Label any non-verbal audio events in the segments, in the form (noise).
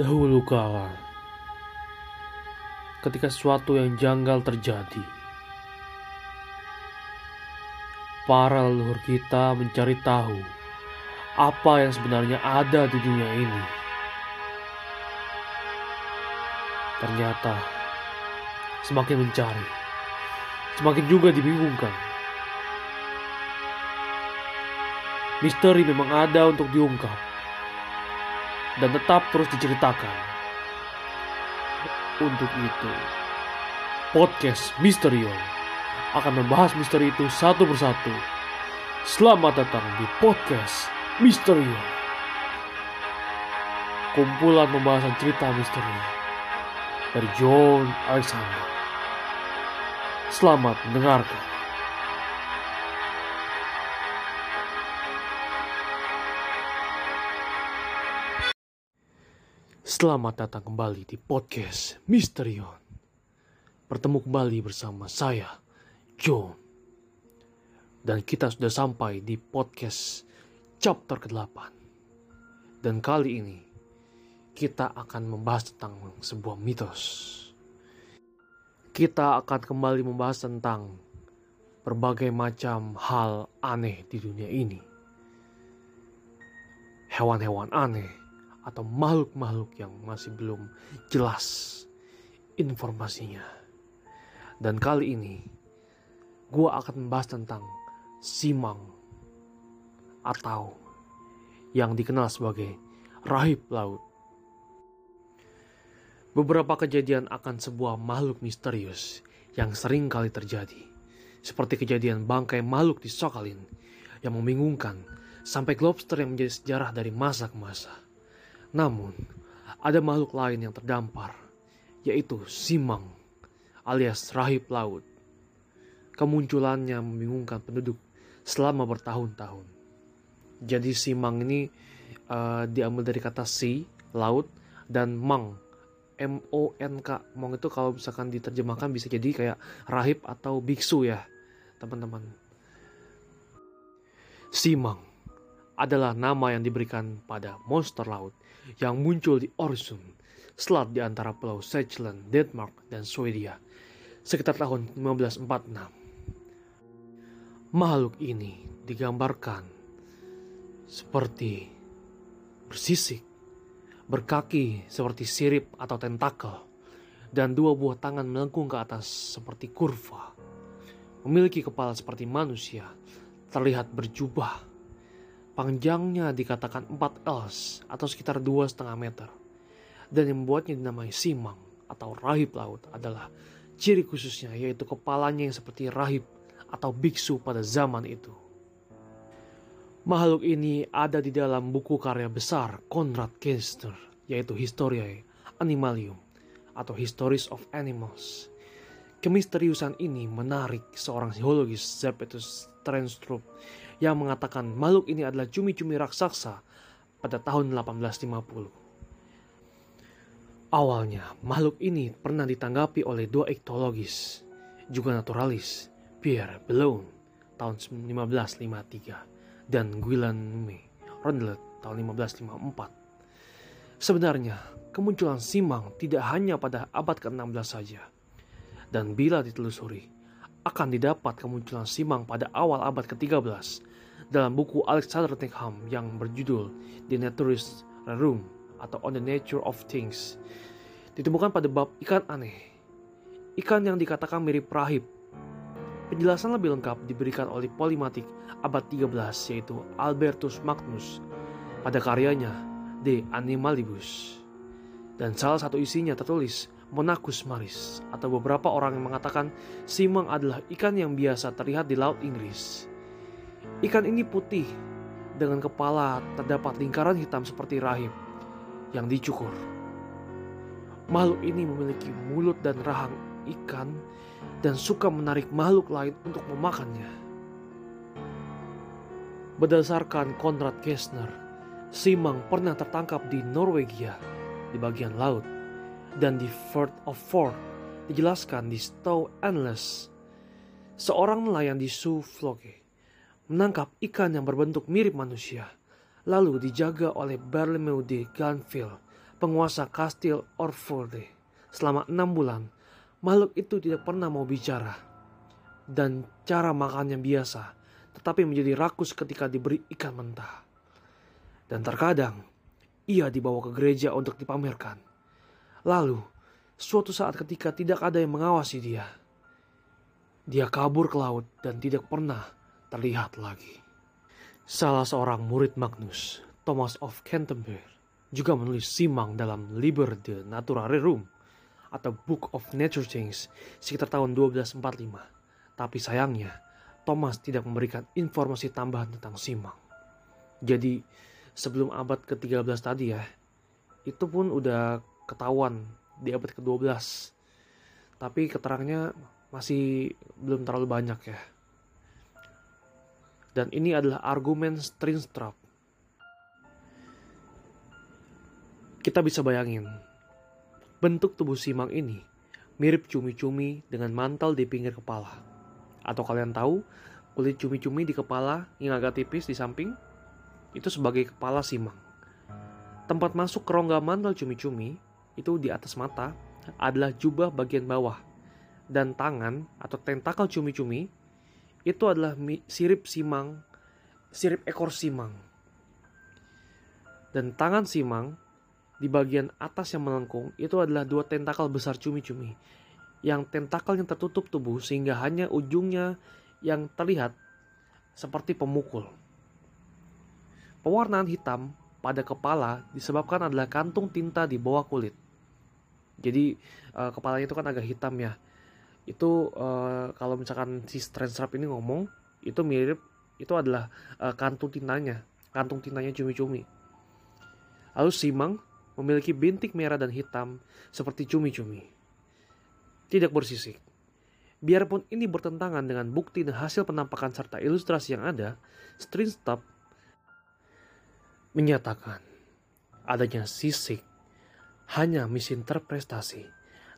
Dahulu kala, ketika sesuatu yang janggal terjadi, para leluhur kita mencari tahu apa yang sebenarnya ada di dunia ini. Ternyata, semakin mencari, semakin juga dibingungkan. Misteri memang ada untuk diungkap dan tetap terus diceritakan. Untuk itu, podcast Misterion akan membahas misteri itu satu persatu. Selamat datang di podcast Misterion. Kumpulan pembahasan cerita misteri dari John Alexander. Selamat mendengarkan. Selamat datang kembali di podcast Misterion. Bertemu kembali bersama saya, John. Dan kita sudah sampai di podcast chapter ke-8. Dan kali ini kita akan membahas tentang sebuah mitos. Kita akan kembali membahas tentang berbagai macam hal aneh di dunia ini. Hewan-hewan aneh atau makhluk-makhluk yang masih belum jelas informasinya. Dan kali ini gue akan membahas tentang Simang atau yang dikenal sebagai rahib laut. Beberapa kejadian akan sebuah makhluk misterius yang sering kali terjadi. Seperti kejadian bangkai makhluk di Sokalin yang membingungkan sampai lobster yang menjadi sejarah dari masa ke masa. Namun, ada makhluk lain yang terdampar, yaitu Simang alias rahib laut. Kemunculannya membingungkan penduduk selama bertahun-tahun. Jadi Simang ini uh, diambil dari kata si, laut, dan mang, M-O-N-K. Mong itu kalau misalkan diterjemahkan bisa jadi kayak rahib atau biksu ya, teman-teman. Simang adalah nama yang diberikan pada monster laut yang muncul di Orsund, selat di antara pulau Shetland, Denmark, dan Swedia, sekitar tahun 1546. Makhluk ini digambarkan seperti bersisik, berkaki seperti sirip atau tentakel, dan dua buah tangan melengkung ke atas seperti kurva. Memiliki kepala seperti manusia, terlihat berjubah Panjangnya dikatakan 4 els atau sekitar 2,5 meter. Dan yang membuatnya dinamai simang atau rahib laut adalah ciri khususnya yaitu kepalanya yang seperti rahib atau biksu pada zaman itu. Makhluk ini ada di dalam buku karya besar Konrad Kester yaitu Historiae Animalium atau Histories of Animals. Kemisteriusan ini menarik seorang psikologis Zepetus Trenstrup yang mengatakan makhluk ini adalah cumi-cumi raksasa pada tahun 1850. Awalnya, makhluk ini pernah ditanggapi oleh dua ektologis, juga naturalis, Pierre Bellon tahun 1553 dan Guillaume Rondelet tahun 1554. Sebenarnya, kemunculan Simang tidak hanya pada abad ke-16 saja. Dan bila ditelusuri, akan didapat kemunculan Simang pada awal abad ke-13 dalam buku Alexander Tinkham yang berjudul The Naturist Rerum atau On the Nature of Things ditemukan pada bab ikan aneh. Ikan yang dikatakan mirip rahib. Penjelasan lebih lengkap diberikan oleh polimatik abad 13 yaitu Albertus Magnus pada karyanya De Animalibus. Dan salah satu isinya tertulis Monacus maris atau beberapa orang yang mengatakan simang adalah ikan yang biasa terlihat di laut Inggris. Ikan ini putih dengan kepala terdapat lingkaran hitam seperti rahim yang dicukur. Makhluk ini memiliki mulut dan rahang ikan dan suka menarik makhluk lain untuk memakannya. Berdasarkan Konrad Gessner, Simang pernah tertangkap di Norwegia di bagian laut dan di Firth of Forth dijelaskan di Stow Endless. Seorang nelayan di Suffolk menangkap ikan yang berbentuk mirip manusia, lalu dijaga oleh Bartholomew de Glanville penguasa kastil Orforde. Selama enam bulan, makhluk itu tidak pernah mau bicara. Dan cara makannya biasa, tetapi menjadi rakus ketika diberi ikan mentah. Dan terkadang, ia dibawa ke gereja untuk dipamerkan. Lalu, suatu saat ketika tidak ada yang mengawasi dia, dia kabur ke laut dan tidak pernah terlihat lagi. Salah seorang murid Magnus, Thomas of Canterbury, juga menulis simang dalam Liber de Natura Rerum atau Book of Nature Things sekitar tahun 1245. Tapi sayangnya, Thomas tidak memberikan informasi tambahan tentang simang. Jadi, sebelum abad ke-13 tadi ya, itu pun udah ketahuan di abad ke-12. Tapi keterangannya masih belum terlalu banyak ya. Dan ini adalah argumen Stringstrap. Kita bisa bayangin, bentuk tubuh simang ini mirip cumi-cumi dengan mantel di pinggir kepala. Atau kalian tahu, kulit cumi-cumi di kepala yang agak tipis di samping, itu sebagai kepala simang. Tempat masuk kerongga mantel cumi-cumi itu di atas mata adalah jubah bagian bawah dan tangan atau tentakel cumi-cumi itu adalah sirip simang, sirip ekor simang. Dan tangan simang di bagian atas yang melengkung itu adalah dua tentakel besar cumi-cumi yang tentakelnya tertutup tubuh sehingga hanya ujungnya yang terlihat seperti pemukul. Pewarnaan hitam pada kepala disebabkan adalah kantung tinta di bawah kulit. Jadi uh, kepalanya itu kan agak hitam ya. Itu uh, kalau misalkan si Strap ini ngomong itu mirip itu adalah uh, kantung tintanya, kantung tintanya cumi-cumi. Lalu Simang memiliki bintik merah dan hitam seperti cumi-cumi. Tidak bersisik. Biarpun ini bertentangan dengan bukti dan hasil penampakan serta ilustrasi yang ada, Strinstop menyatakan adanya sisik hanya misinterpretasi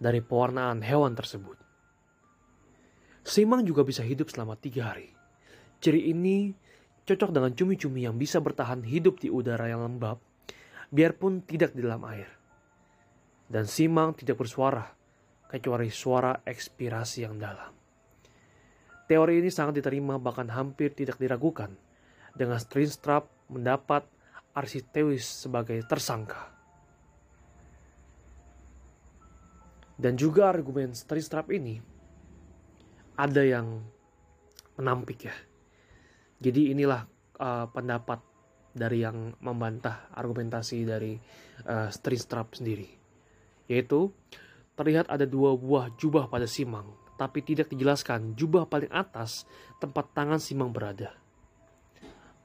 dari pewarnaan hewan tersebut. Simang juga bisa hidup selama tiga hari. Ciri ini cocok dengan cumi-cumi yang bisa bertahan hidup di udara yang lembab biarpun tidak di dalam air. Dan simang tidak bersuara, kecuali suara ekspirasi yang dalam. Teori ini sangat diterima bahkan hampir tidak diragukan dengan Strinstrap mendapat Arsitewis sebagai tersangka. Dan juga argumen Strinstrap ini ada yang menampik ya. Jadi inilah uh, pendapat dari yang membantah argumentasi dari uh, Strinstrap sendiri. Yaitu, terlihat ada dua buah jubah pada Simang, tapi tidak dijelaskan jubah paling atas tempat tangan Simang berada.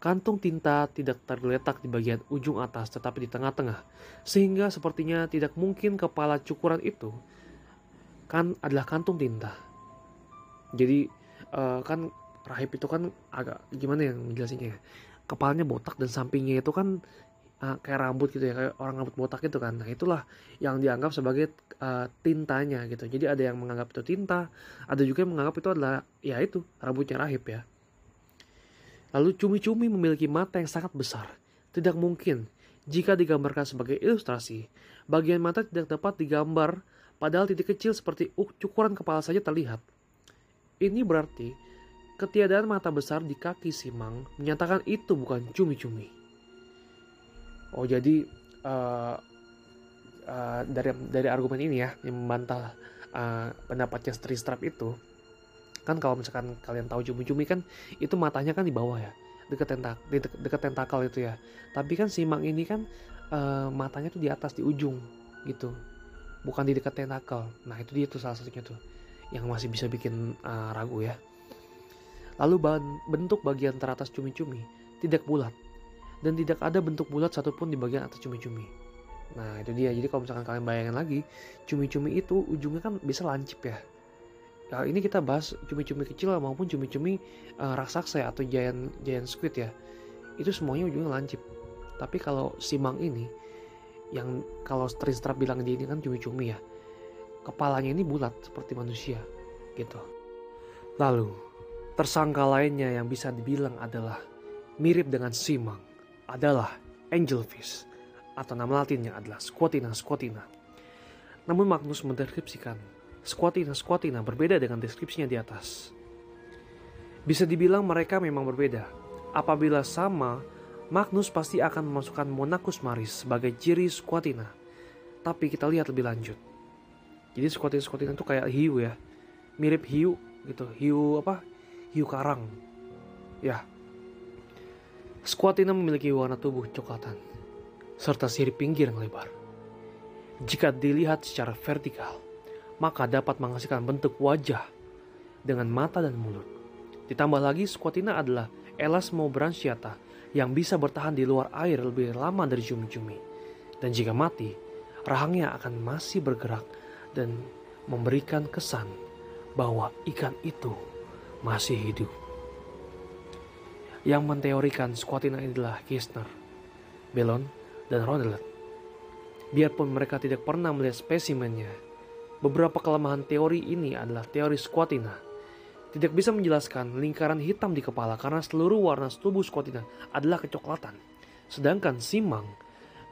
Kantung tinta tidak terletak di bagian ujung atas tetapi di tengah-tengah, sehingga sepertinya tidak mungkin kepala cukuran itu kan adalah kantung tinta. Jadi uh, kan rahib itu kan agak gimana yang menjelaskannya kepalanya botak dan sampingnya itu kan uh, kayak rambut gitu ya kayak orang rambut botak itu kan. Nah itulah yang dianggap sebagai uh, tintanya gitu. Jadi ada yang menganggap itu tinta ada juga yang menganggap itu adalah ya itu rambutnya rahib ya lalu cumi-cumi memiliki mata yang sangat besar tidak mungkin jika digambarkan sebagai ilustrasi bagian mata tidak dapat digambar padahal titik kecil seperti ukuran kepala saja terlihat ini berarti Ketiadaan mata besar di kaki Simang menyatakan itu bukan cumi-cumi. Oh jadi uh, uh, dari dari argumen ini ya yang membantah uh, pendapatnya Strap itu kan kalau misalkan kalian tahu cumi-cumi kan itu matanya kan di bawah ya dekat tentak dekat, dekat tentakel itu ya tapi kan simang ini kan uh, matanya tuh di atas di ujung gitu bukan di dekat tentakel nah itu dia tuh salah satunya tuh yang masih bisa bikin uh, ragu ya Lalu bentuk bagian teratas cumi-cumi tidak bulat dan tidak ada bentuk bulat satupun di bagian atas cumi-cumi. Nah itu dia. Jadi kalau misalkan kalian bayangin lagi, cumi-cumi itu ujungnya kan bisa lancip ya. Ya, ini kita bahas cumi-cumi kecil maupun cumi-cumi uh, raksasa ya, atau giant giant squid ya. Itu semuanya ujungnya lancip. Tapi kalau simang ini yang kalau Strinstrap bilang dia ini kan cumi-cumi ya. Kepalanya ini bulat seperti manusia gitu. Lalu Tersangka lainnya yang bisa dibilang adalah mirip dengan Simang adalah Angelfish atau nama latinnya adalah squatina squatina. Namun Magnus mendeskripsikan squatina squatina berbeda dengan deskripsinya di atas. Bisa dibilang mereka memang berbeda. Apabila sama, Magnus pasti akan memasukkan Monacus maris sebagai ciri squatina. Tapi kita lihat lebih lanjut. Jadi squatina squatina itu kayak hiu ya. Mirip hiu gitu. Hiu apa? Hiu karang. Ya. Squatina memiliki warna tubuh coklatan serta sirip pinggir yang lebar. Jika dilihat secara vertikal, maka dapat menghasilkan bentuk wajah dengan mata dan mulut. Ditambah lagi squatina adalah elasmo branchiata yang bisa bertahan di luar air lebih lama dari cumi-cumi. Dan jika mati, rahangnya akan masih bergerak dan memberikan kesan bahwa ikan itu masih hidup. Yang menteorikan squatina adalah Kirchner, Bellon, dan Rondelet. Biarpun mereka tidak pernah melihat spesimennya, beberapa kelemahan teori ini adalah teori squatina tidak bisa menjelaskan lingkaran hitam di kepala karena seluruh warna tubuh Scotina adalah kecoklatan. Sedangkan Simang,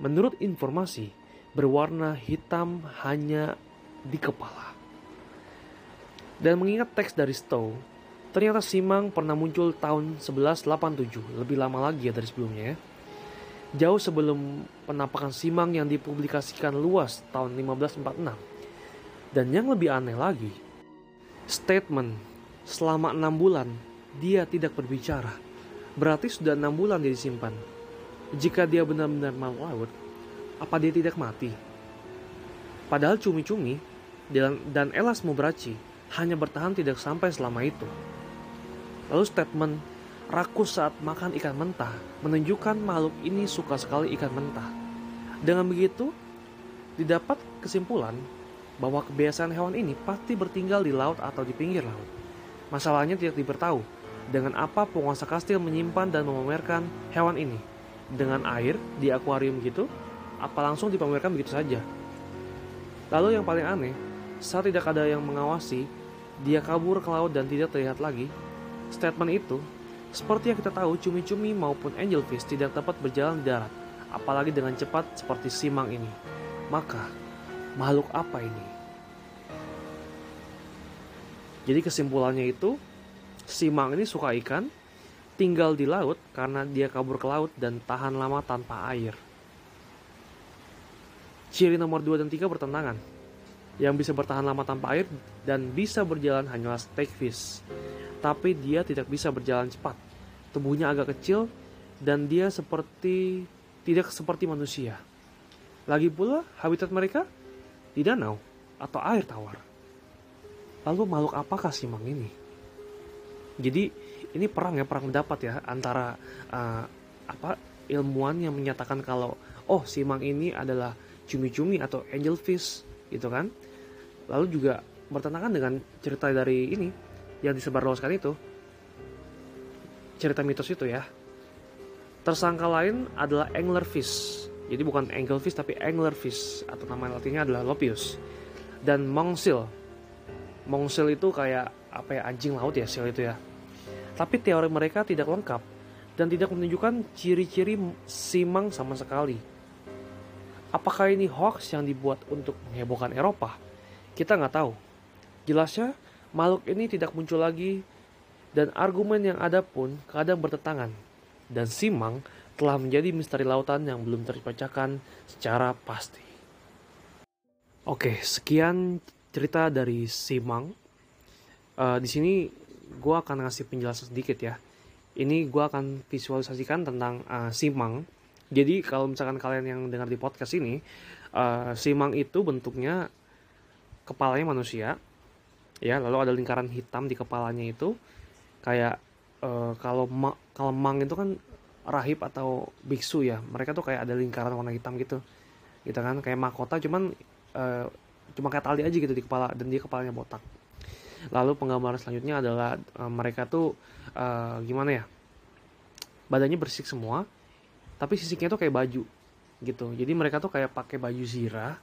menurut informasi, berwarna hitam hanya di kepala. Dan mengingat teks dari Stowe, ternyata Simang pernah muncul tahun 1187, lebih lama lagi ya dari sebelumnya ya. Jauh sebelum penampakan Simang yang dipublikasikan luas tahun 1546. Dan yang lebih aneh lagi, statement selama enam bulan dia tidak berbicara. Berarti sudah enam bulan dia disimpan. Jika dia benar-benar mau laut, apa dia tidak mati? Padahal cumi-cumi dan Elas Mubraci hanya bertahan tidak sampai selama itu. Lalu statement rakus saat makan ikan mentah menunjukkan makhluk ini suka sekali ikan mentah. Dengan begitu, didapat kesimpulan bahwa kebiasaan hewan ini pasti bertinggal di laut atau di pinggir laut. Masalahnya tidak diberitahu dengan apa penguasa kastil menyimpan dan memamerkan hewan ini. Dengan air di akuarium gitu, apa langsung dipamerkan begitu saja. Lalu yang paling aneh, saat tidak ada yang mengawasi, dia kabur ke laut dan tidak terlihat lagi. Statement itu, seperti yang kita tahu, cumi-cumi maupun angelfish tidak dapat berjalan di darat, apalagi dengan cepat seperti simang ini. Maka, makhluk apa ini? Jadi kesimpulannya itu Simang ini suka ikan, tinggal di laut karena dia kabur ke laut dan tahan lama tanpa air. Ciri nomor 2 dan 3 bertentangan. Yang bisa bertahan lama tanpa air dan bisa berjalan hanyalah steakfish. Tapi dia tidak bisa berjalan cepat. Tubuhnya agak kecil dan dia seperti tidak seperti manusia. Lagi pula habitat mereka di danau atau air tawar. Lalu makhluk apakah Simang ini? Jadi ini perang ya perang pendapat ya antara uh, apa ilmuwan yang menyatakan kalau oh Simang ini adalah cumi-cumi atau angelfish gitu kan. Lalu juga bertentangan dengan cerita dari ini yang disebarluaskan itu. Cerita mitos itu ya. Tersangka lain adalah anglerfish. Jadi bukan anglefish tapi anglerfish atau nama latinnya adalah Lopius. Dan Mongsil Mongsel itu kayak apa ya anjing laut ya sel itu ya. Tapi teori mereka tidak lengkap dan tidak menunjukkan ciri-ciri simang sama sekali. Apakah ini hoax yang dibuat untuk menghebohkan Eropa? Kita nggak tahu. Jelasnya, makhluk ini tidak muncul lagi dan argumen yang ada pun kadang bertentangan. Dan simang telah menjadi misteri lautan yang belum terpecahkan secara pasti. Oke, sekian cerita dari Simang. Uh, di sini gue akan ngasih penjelasan sedikit ya. Ini gue akan visualisasikan tentang uh, Simang. Jadi kalau misalkan kalian yang dengar di podcast ini, uh, Simang itu bentuknya kepalanya manusia, ya. Lalu ada lingkaran hitam di kepalanya itu, kayak uh, kalau kalau mang itu kan rahib atau biksu ya. Mereka tuh kayak ada lingkaran warna hitam gitu, gitu kan, kayak mahkota. Cuman uh, cuma kayak tali aja gitu di kepala dan dia kepalanya botak lalu penggambaran selanjutnya adalah uh, mereka tuh uh, gimana ya badannya bersih semua tapi sisiknya tuh kayak baju gitu jadi mereka tuh kayak pakai baju zirah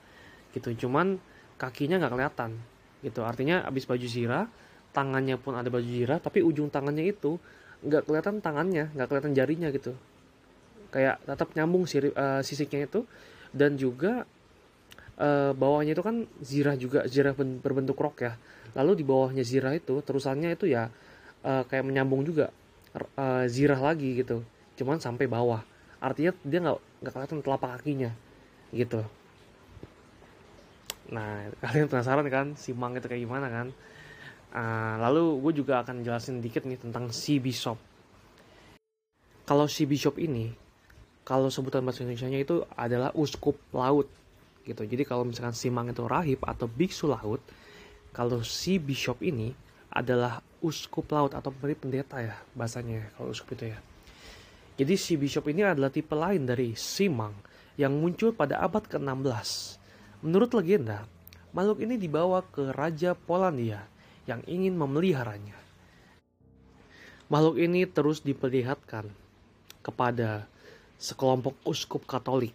gitu cuman kakinya nggak kelihatan gitu artinya abis baju zirah tangannya pun ada baju zirah tapi ujung tangannya itu nggak kelihatan tangannya nggak kelihatan jarinya gitu. Kayak tetap nyambung si, uh, sisiknya itu. Dan juga uh, bawahnya itu kan zirah juga zirah berbentuk rok ya. Lalu di bawahnya zirah itu terusannya itu ya uh, kayak menyambung juga uh, zirah lagi gitu. Cuman sampai bawah. Artinya dia nggak nggak kelihatan telapak kakinya gitu. Nah kalian penasaran kan simang itu kayak gimana kan uh, lalu gue juga akan jelasin dikit nih tentang si bishop. Kalau si bishop ini kalau sebutan bahasa Indonesia nya itu adalah uskup laut gitu. Jadi kalau misalkan simang itu rahib atau biksu laut kalau si bishop ini adalah uskup laut atau pendeta ya bahasanya kalau uskup itu ya. Jadi si bishop ini adalah tipe lain dari simang yang muncul pada abad ke-16 Menurut legenda, makhluk ini dibawa ke Raja Polandia yang ingin memeliharanya. Makhluk ini terus diperlihatkan kepada sekelompok uskup Katolik.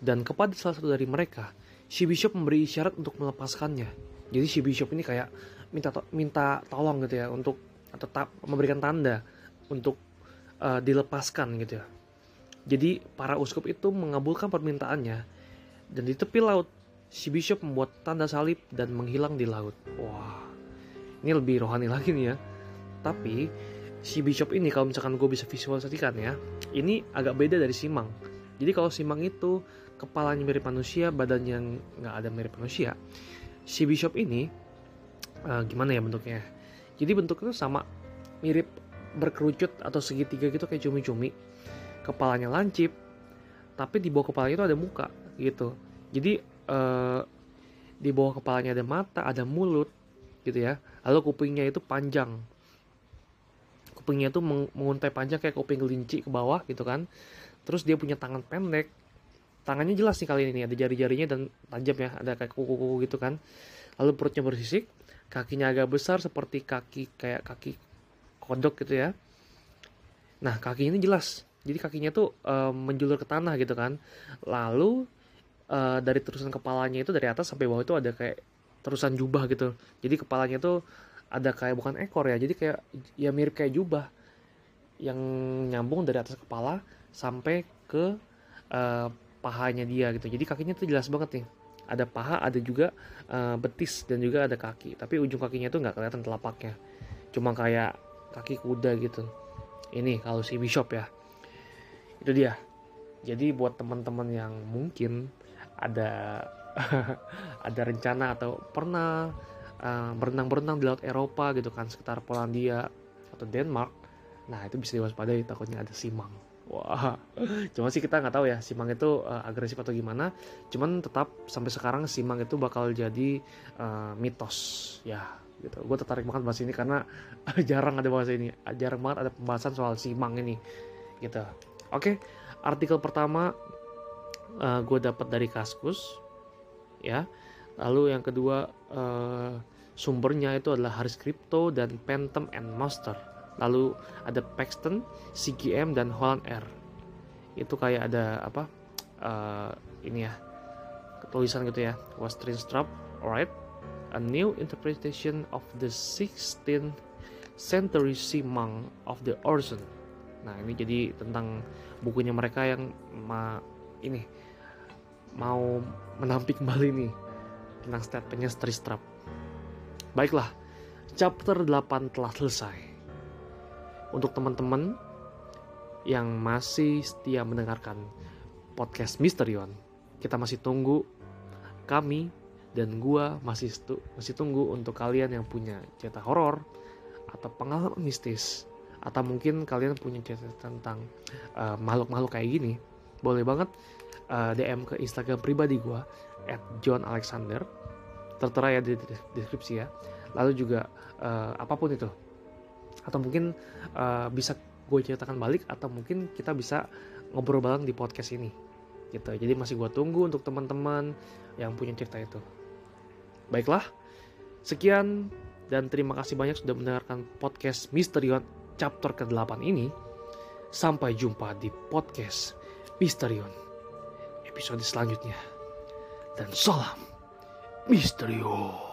Dan kepada salah satu dari mereka, si bishop memberi isyarat untuk melepaskannya. Jadi si bishop ini kayak minta to minta tolong gitu ya untuk ta memberikan tanda untuk uh, dilepaskan gitu ya. Jadi para uskup itu mengabulkan permintaannya dan di tepi laut, si Bishop membuat tanda salib dan menghilang di laut. Wah, ini lebih rohani lagi nih ya. Tapi, si Bishop ini kalau misalkan gue bisa visualisasikan ya, ini agak beda dari Simang. Jadi kalau Simang itu kepalanya mirip manusia, badannya nggak ada mirip manusia. Si Bishop ini, uh, gimana ya bentuknya? Jadi bentuknya sama, mirip berkerucut atau segitiga gitu kayak cumi-cumi. Kepalanya lancip, tapi di bawah kepalanya itu ada muka gitu jadi uh, di bawah kepalanya ada mata ada mulut gitu ya. Lalu kupingnya itu panjang. Kupingnya itu menguntai panjang kayak kuping kelinci ke bawah gitu kan. Terus dia punya tangan pendek. Tangannya jelas nih kali ini ada jari-jarinya dan tajam ya ada kayak kuku-kuku gitu kan. Lalu perutnya bersisik kakinya agak besar seperti kaki kayak kaki kodok gitu ya. Nah kaki ini jelas. Jadi kakinya tuh uh, menjulur ke tanah gitu kan. Lalu uh, dari terusan kepalanya itu dari atas sampai bawah itu ada kayak terusan jubah gitu. Jadi kepalanya tuh ada kayak bukan ekor ya jadi kayak ya mirip kayak jubah yang nyambung dari atas kepala sampai ke uh, pahanya dia gitu. Jadi kakinya tuh jelas banget nih. Ada paha ada juga uh, betis dan juga ada kaki. Tapi ujung kakinya tuh nggak kelihatan telapaknya. Cuma kayak kaki kuda gitu. Ini kalau si bishop ya. Itu dia. Jadi buat teman-teman yang mungkin ada (laughs) ada rencana atau pernah uh, berenang-berenang di laut Eropa gitu kan sekitar Polandia atau Denmark. Nah itu bisa diwaspadai takutnya ada simang. Wah (laughs) cuma sih kita nggak tahu ya simang itu uh, agresif atau gimana. Cuman tetap sampai sekarang simang itu bakal jadi uh, mitos ya gitu. Gue tertarik banget bahas ini karena (laughs) jarang ada bahasa ini jarang banget ada pembahasan soal simang ini gitu. Oke, artikel pertama uh, gue dapat dari Kaskus, ya. Lalu yang kedua uh, sumbernya itu adalah Haris Crypto dan Phantom and Master. Lalu ada Paxton, CGM dan Holland Air. Itu kayak ada apa? Uh, ini ya, tulisan gitu ya. Was Strap, alright? A new interpretation of the 16th century Simang of the Orson Nah ini jadi tentang bukunya mereka yang ma ini mau menampik kembali nih tentang statementnya Strap. Baiklah, chapter 8 telah selesai. Untuk teman-teman yang masih setia mendengarkan podcast Misterion, kita masih tunggu kami dan gua masih masih tunggu untuk kalian yang punya cerita horor atau pengalaman mistis atau mungkin kalian punya cerita tentang makhluk eh, makhluk-makhluk kayak gini boleh banget uh, DM ke Instagram pribadi gue at John Alexander. Tertera ya di deskripsi ya. Lalu juga uh, apa pun itu. Atau mungkin uh, bisa gue ceritakan balik atau mungkin kita bisa ngobrol bareng di podcast ini. Gitu. Jadi masih gue tunggu untuk teman-teman yang punya cerita itu. Baiklah. Sekian dan terima kasih banyak sudah mendengarkan podcast Misterion chapter ke-8 ini. Sampai jumpa di podcast Misterion episode selanjutnya. Dan salam Misterio.